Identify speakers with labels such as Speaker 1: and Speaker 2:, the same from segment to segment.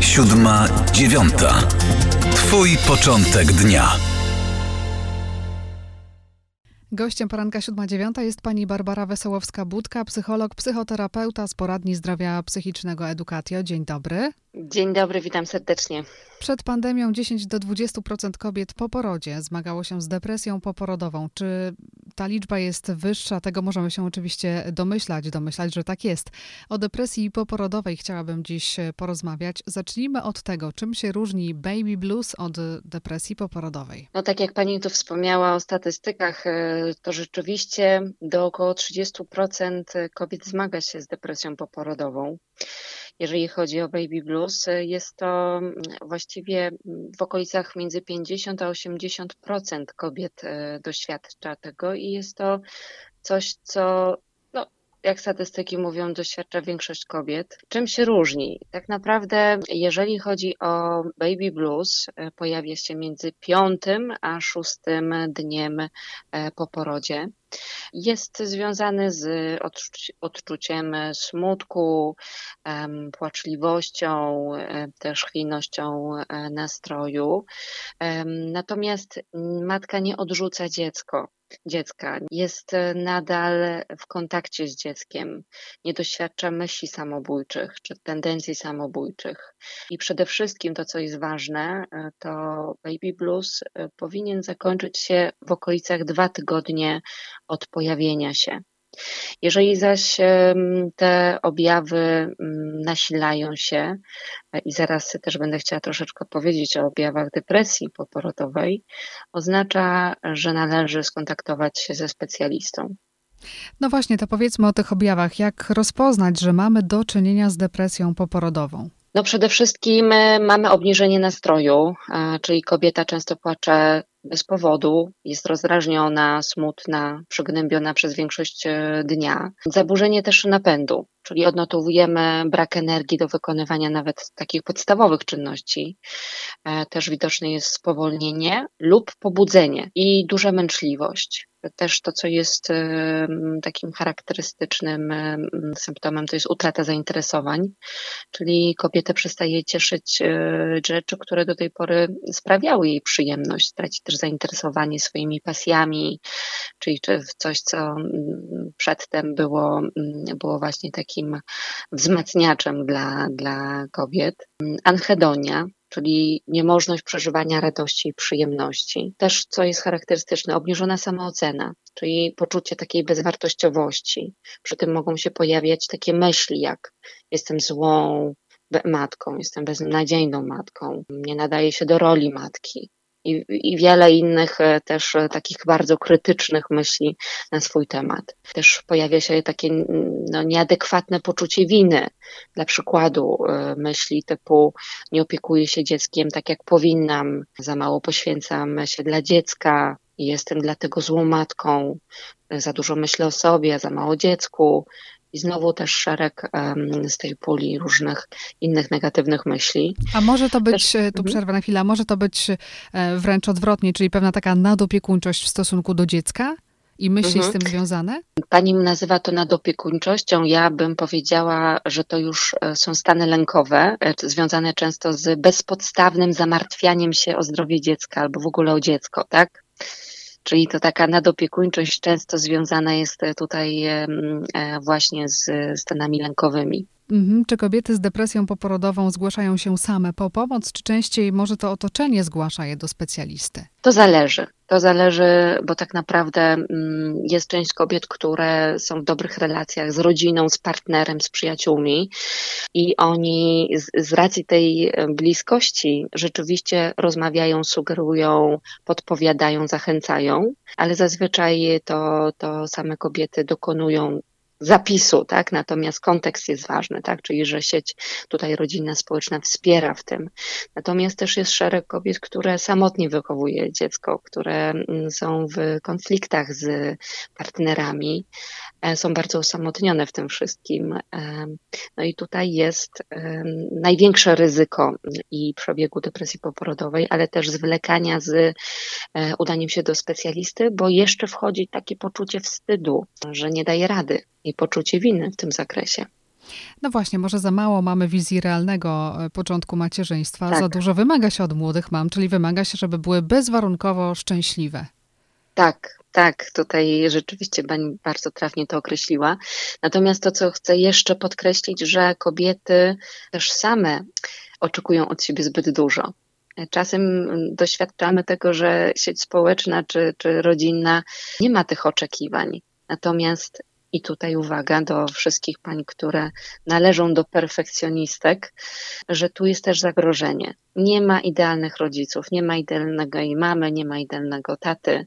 Speaker 1: siódma, dziewiąta. Twój początek dnia.
Speaker 2: Gościem poranka 7-9 jest pani Barbara Wesołowska-Budka, psycholog, psychoterapeuta z poradni zdrowia psychicznego Edukatio. Dzień dobry.
Speaker 3: Dzień dobry, witam serdecznie.
Speaker 2: Przed pandemią 10 do 20% kobiet po porodzie zmagało się z depresją poporodową. Czy ta liczba jest wyższa? Tego możemy się oczywiście domyślać, domyślać, że tak jest. O depresji poporodowej chciałabym dziś porozmawiać. Zacznijmy od tego, czym się różni baby blues od depresji poporodowej.
Speaker 3: No tak jak pani tu wspomniała o statystykach, e, to rzeczywiście do około 30% kobiet zmaga się z depresją poporodową. Jeżeli chodzi o baby blues, jest to mm, właściwie w okolicach między 50 a 80% kobiet e, doświadcza tego i jest to coś, co no, jak statystyki mówią, doświadcza większość kobiet. Czym się różni? Tak naprawdę, jeżeli chodzi o baby blues, e, pojawia się między piątym a szóstym dniem e, po porodzie. Jest związany z odczuciem smutku, płaczliwością, e, też chwiejnością e, nastroju. Natomiast matka nie odrzuca dziecko dziecka, jest e, nadal w kontakcie z dzieckiem, nie doświadcza myśli samobójczych czy tendencji samobójczych. I przede wszystkim to, co jest ważne, to baby blues powinien zakończyć się w okolicach dwa tygodnie od pojawienia się. Jeżeli zaś te objawy nasilają się, e, i zaraz też będę chciała troszeczkę powiedzieć o objawach depresji poporodowej, oznacza, że należy skontaktować się ze specjalistą.
Speaker 2: No właśnie, to powiedzmy o tych objawach. Jak rozpoznać, że mamy do czynienia z depresją poporodową?
Speaker 3: No przede wszystkim e, mamy obniżenie nastroju, e, czyli kobieta często płacze bez powodu, jest rozdrażniona, smutna, przygnębiona przez większość e, dnia. Zaburzenie też napędu, czyli odnotowujemy brak energii do wykonywania nawet takich podstawowych czynności. Też widoczne jest spowolnienie lub pobudzenie i duża męczliwość też to, co jest takim charakterystycznym symptomem, to jest utrata zainteresowań, czyli kobieta przestaje cieszyć e, rzeczy, które do tej pory sprawiały jej przyjemność, traci też zainteresowanie swoimi pasjami, czyli w coś, co przedtem było, było właśnie takim wzmacniaczem dla, dla kobiet. Anhedonia, czyli niemożność przeżywania radości i przyjemności. Też, co jest charakterystyczne, obniżona samoocena, czyli poczucie takiej bezwartościowości. Przy tym mogą się pojawiać takie myśli jak jestem złą, matką, jestem beznadziejną matką, nie nadaje się do roli matki, i, i wiele innych e, też e, takich bardzo krytycznych myśli na swój temat. Też pojawia się takie no, nieadekwatne poczucie winy. Dla przykładu e, myśli typu nie opiekuję się dzieckiem tak jak powinnam, za mało poświęcam się dla dziecka, jestem dlatego złą matką, za dużo myślę o sobie, za mało dziecku, i znowu też szereg um, z tej puli różnych innych negatywnych myśli.
Speaker 2: A może to być, też, e, tu mhm. przerwę na chwilę, a może to być e, wręcz odwrotnie, czyli pewna taka nadopiekuńczość w stosunku do dziecka? I myśli mhm. z tym związane?
Speaker 3: Pani nazywa to nadopiekuńczością. Ja bym powiedziała, że to już e, są stany lękowe, związane często z bezpodstawnym zamartwianiem się o zdrowie dziecka albo w ogóle o dziecko, tak? Czyli to taka nadopiekuńczość często związana jest tutaj e, właśnie z stanami lękowymi.
Speaker 2: Mhm. Czy kobiety z depresją poporodową zgłaszają się same po pomoc, czy częściej może to otoczenie zgłasza je do specjalisty?
Speaker 3: To zależy. To zależy, bo tak naprawdę mm, jest część kobiet, które są w dobrych relacjach z rodziną, z partnerem, z przyjaciółmi i oni z, z racji tej bliskości rzeczywiście rozmawiają, sugerują, podpowiadają, zachęcają, ale zazwyczaj to, to same kobiety dokonują zapisu, tak? Natomiast kontekst jest ważny, tak? Czyli, że sieć tutaj rodzinna, społeczna wspiera w tym. Natomiast też jest szereg kobiet, które samotnie wychowuje dziecko, które mm, są w konfliktach z partnerami, e, są bardzo osamotnione w tym wszystkim. E, no i tutaj jest e, największe ryzyko i przebiegu depresji poporodowej, ale też zwlekania z udaniem się do specjalisty, bo jeszcze wchodzi takie poczucie wstydu, że nie daje rady i poczucie winy w tym zakresie.
Speaker 2: No właśnie, może za mało mamy wizji realnego e, początku macierzyństwa,
Speaker 3: Tak.
Speaker 2: za dużo wymaga się od młodych mam, czyli wymaga się, żeby były bezwarunkowo szczęśliwe.
Speaker 3: Tak, tak, tutaj rzeczywiście Pani bardzo trafnie to określiła. Natomiast to, co chcę jeszcze podkreślić, że kobiety też same oczekują od siebie zbyt dużo. Czasem mm, doświadczamy tego, że sieć społeczna czy, czy rodzinna nie ma tych oczekiwań. Natomiast i tutaj uwaga do wszystkich pań, które należą do perfekcjonistek, że tu jest też zagrożenie. Nie ma idealnych rodziców, nie ma idealnego jej mamy, nie ma idealnego taty.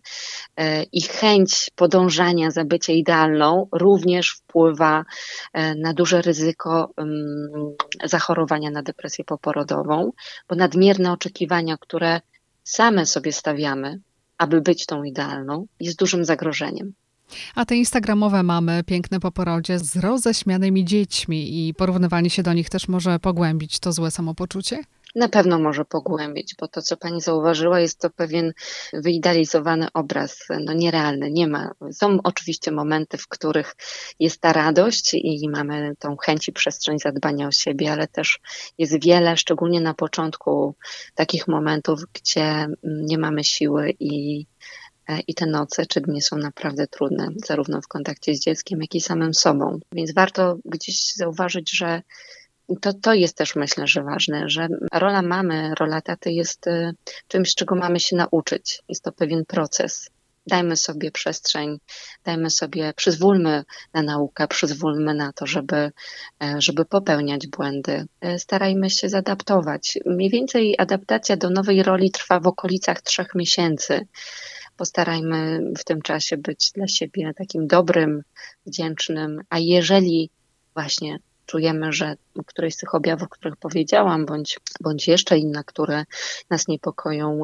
Speaker 3: E, I chęć podążania za bycie idealną również wpływa e, na duże ryzyko mm, zachorowania na depresję poporodową, bo nadmierne oczekiwania, które same sobie stawiamy, aby być tą idealną, jest dużym zagrożeniem.
Speaker 2: A te instagramowe mamy piękne po porodzie z roześmianymi dziećmi i porównywanie się do nich też może pogłębić to złe samopoczucie?
Speaker 3: Na pewno może pogłębić, bo to, co pani zauważyła, jest to pewien wyidealizowany obraz, no nierealny. Nie ma. Są oczywiście momenty, w których jest ta radość i mamy tą chęć i przestrzeń zadbania o siebie, ale też jest wiele, szczególnie na początku, takich momentów, gdzie nie mamy siły i i te noce czy dni są naprawdę trudne, zarówno w kontakcie z dzieckiem, jak i samym sobą. Więc warto gdzieś zauważyć, że to, to jest też myślę, że ważne, że rola mamy, rola taty jest y, czymś, czego mamy się nauczyć. Jest to pewien proces. Dajmy sobie przestrzeń, dajmy sobie, przyzwólmy na naukę, przyzwólmy na to, żeby, e, żeby popełniać błędy. E, starajmy się zadaptować. Mniej więcej adaptacja do nowej roli trwa w okolicach trzech miesięcy postarajmy w tym czasie być dla siebie takim dobrym, wdzięcznym, a jeżeli właśnie czujemy, że któreś z tych objawów, o których powiedziałam, bądź, bądź jeszcze inne, które nas niepokoją,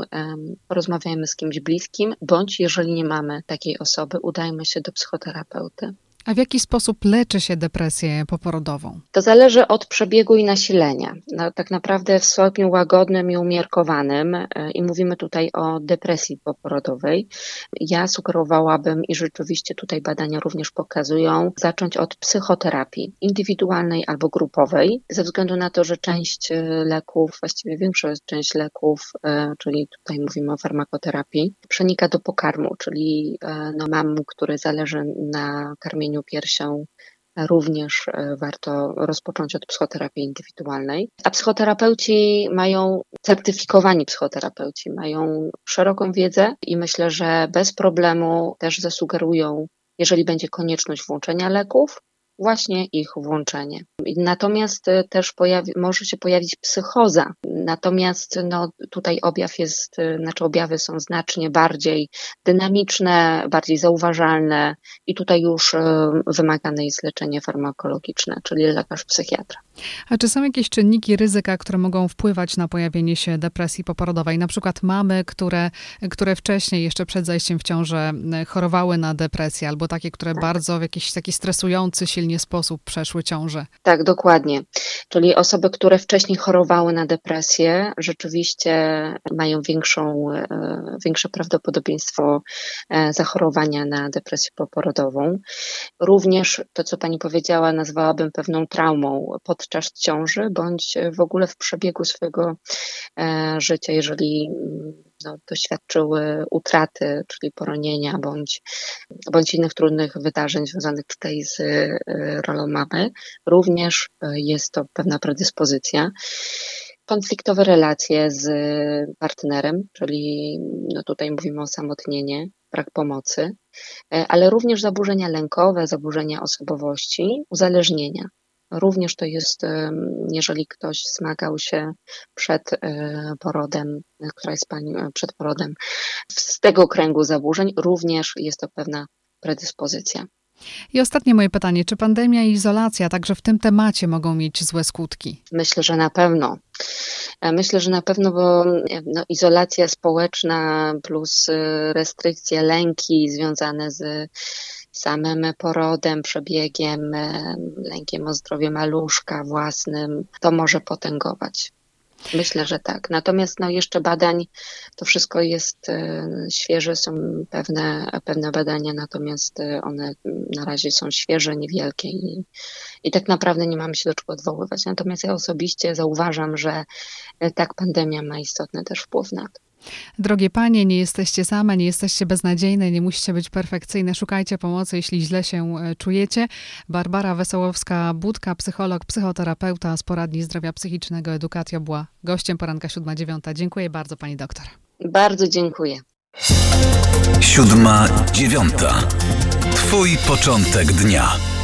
Speaker 3: porozmawiajmy z kimś bliskim, bądź jeżeli nie mamy takiej osoby, udajmy się do psychoterapeuty.
Speaker 2: A w jaki sposób leczy się depresję poporodową?
Speaker 3: To zależy od przebiegu i nasilenia. No, tak naprawdę w stopniu łagodnym i umiarkowanym, e, i mówimy tutaj o depresji poporodowej, ja sugerowałabym, i rzeczywiście tutaj badania również pokazują, zacząć od psychoterapii indywidualnej albo grupowej, ze względu na to, że część e, leków, właściwie większa część leków, e, czyli tutaj mówimy o farmakoterapii, przenika do pokarmu, czyli no, mam, który zależy na karmieniu piersią również e, warto rozpocząć od psychoterapii indywidualnej. A psychoterapeuci mają, certyfikowani psychoterapeuci mają szeroką wiedzę i myślę, że bez problemu też zasugerują, jeżeli będzie konieczność włączenia leków, właśnie ich włączenie. Natomiast e, też pojawi, może się pojawić psychoza. Natomiast no, tutaj objaw jest, e, znaczy objawy są znacznie bardziej dynamiczne, bardziej zauważalne i tutaj już e, wymagane jest leczenie farmakologiczne, czyli lekarz psychiatra.
Speaker 2: A czy są jakieś czynniki ryzyka, które mogą wpływać na pojawienie się depresji poporodowej? Na przykład mamy, które, które wcześniej, jeszcze przed zajściem w ciążę, chorowały na depresję, albo takie, które tak. bardzo w jakiś taki stresujący, silnie sposób przeszły ciążę.
Speaker 3: Tak, dokładnie. Czyli osoby, które wcześniej chorowały na depresję, rzeczywiście mają większą, e, większe prawdopodobieństwo e, zachorowania na depresję poporodową. Również to, co pani powiedziała, nazwałabym pewną traumą podczas ciąży, bądź w ogóle w przebiegu swojego e, życia, jeżeli no, doświadczyły utraty, czyli poronienia bądź, bądź innych trudnych wydarzeń związanych tutaj z y, rolą mamy, również jest to pewna predyspozycja konfliktowe relacje z partnerem, czyli no tutaj mówimy o samotnienie, brak pomocy, ale również zaburzenia lękowe, zaburzenia osobowości, uzależnienia. Również to jest, jeżeli ktoś zmagał się przed e, porodem, która jest pani e, przed porodem, z tego kręgu zaburzeń, również jest to pewna predyspozycja.
Speaker 2: I ostatnie moje pytanie, czy pandemia i izolacja także w tym temacie mogą mieć złe skutki?
Speaker 3: Myślę, że na pewno. E, myślę, że na pewno, bo no, izolacja społeczna plus restrykcje, lęki związane z samym porodem, przebiegiem, lękiem o zdrowie maluszka własnym, to może potęgować. Myślę, że tak. Natomiast no, jeszcze badań, to wszystko jest e, świeże, są pewne, pewne badania, natomiast e, one na razie są świeże, niewielkie i, i tak naprawdę nie mamy się do czego odwoływać. Natomiast ja osobiście zauważam, że e, tak pandemia ma istotny też wpływ na to.
Speaker 2: Drogie panie, nie jesteście same, nie jesteście beznadziejne, nie musicie być perfekcyjne. Szukajcie pomocy, jeśli źle się e, czujecie. Barbara Wesołowska-Budka, psycholog, psychoterapeuta z poradni zdrowia psychicznego Edukacja była gościem poranka 7-9. Dziękuję bardzo pani doktor.
Speaker 3: Bardzo dziękuję.
Speaker 1: Siódma, dziewiąta. Twój początek dnia.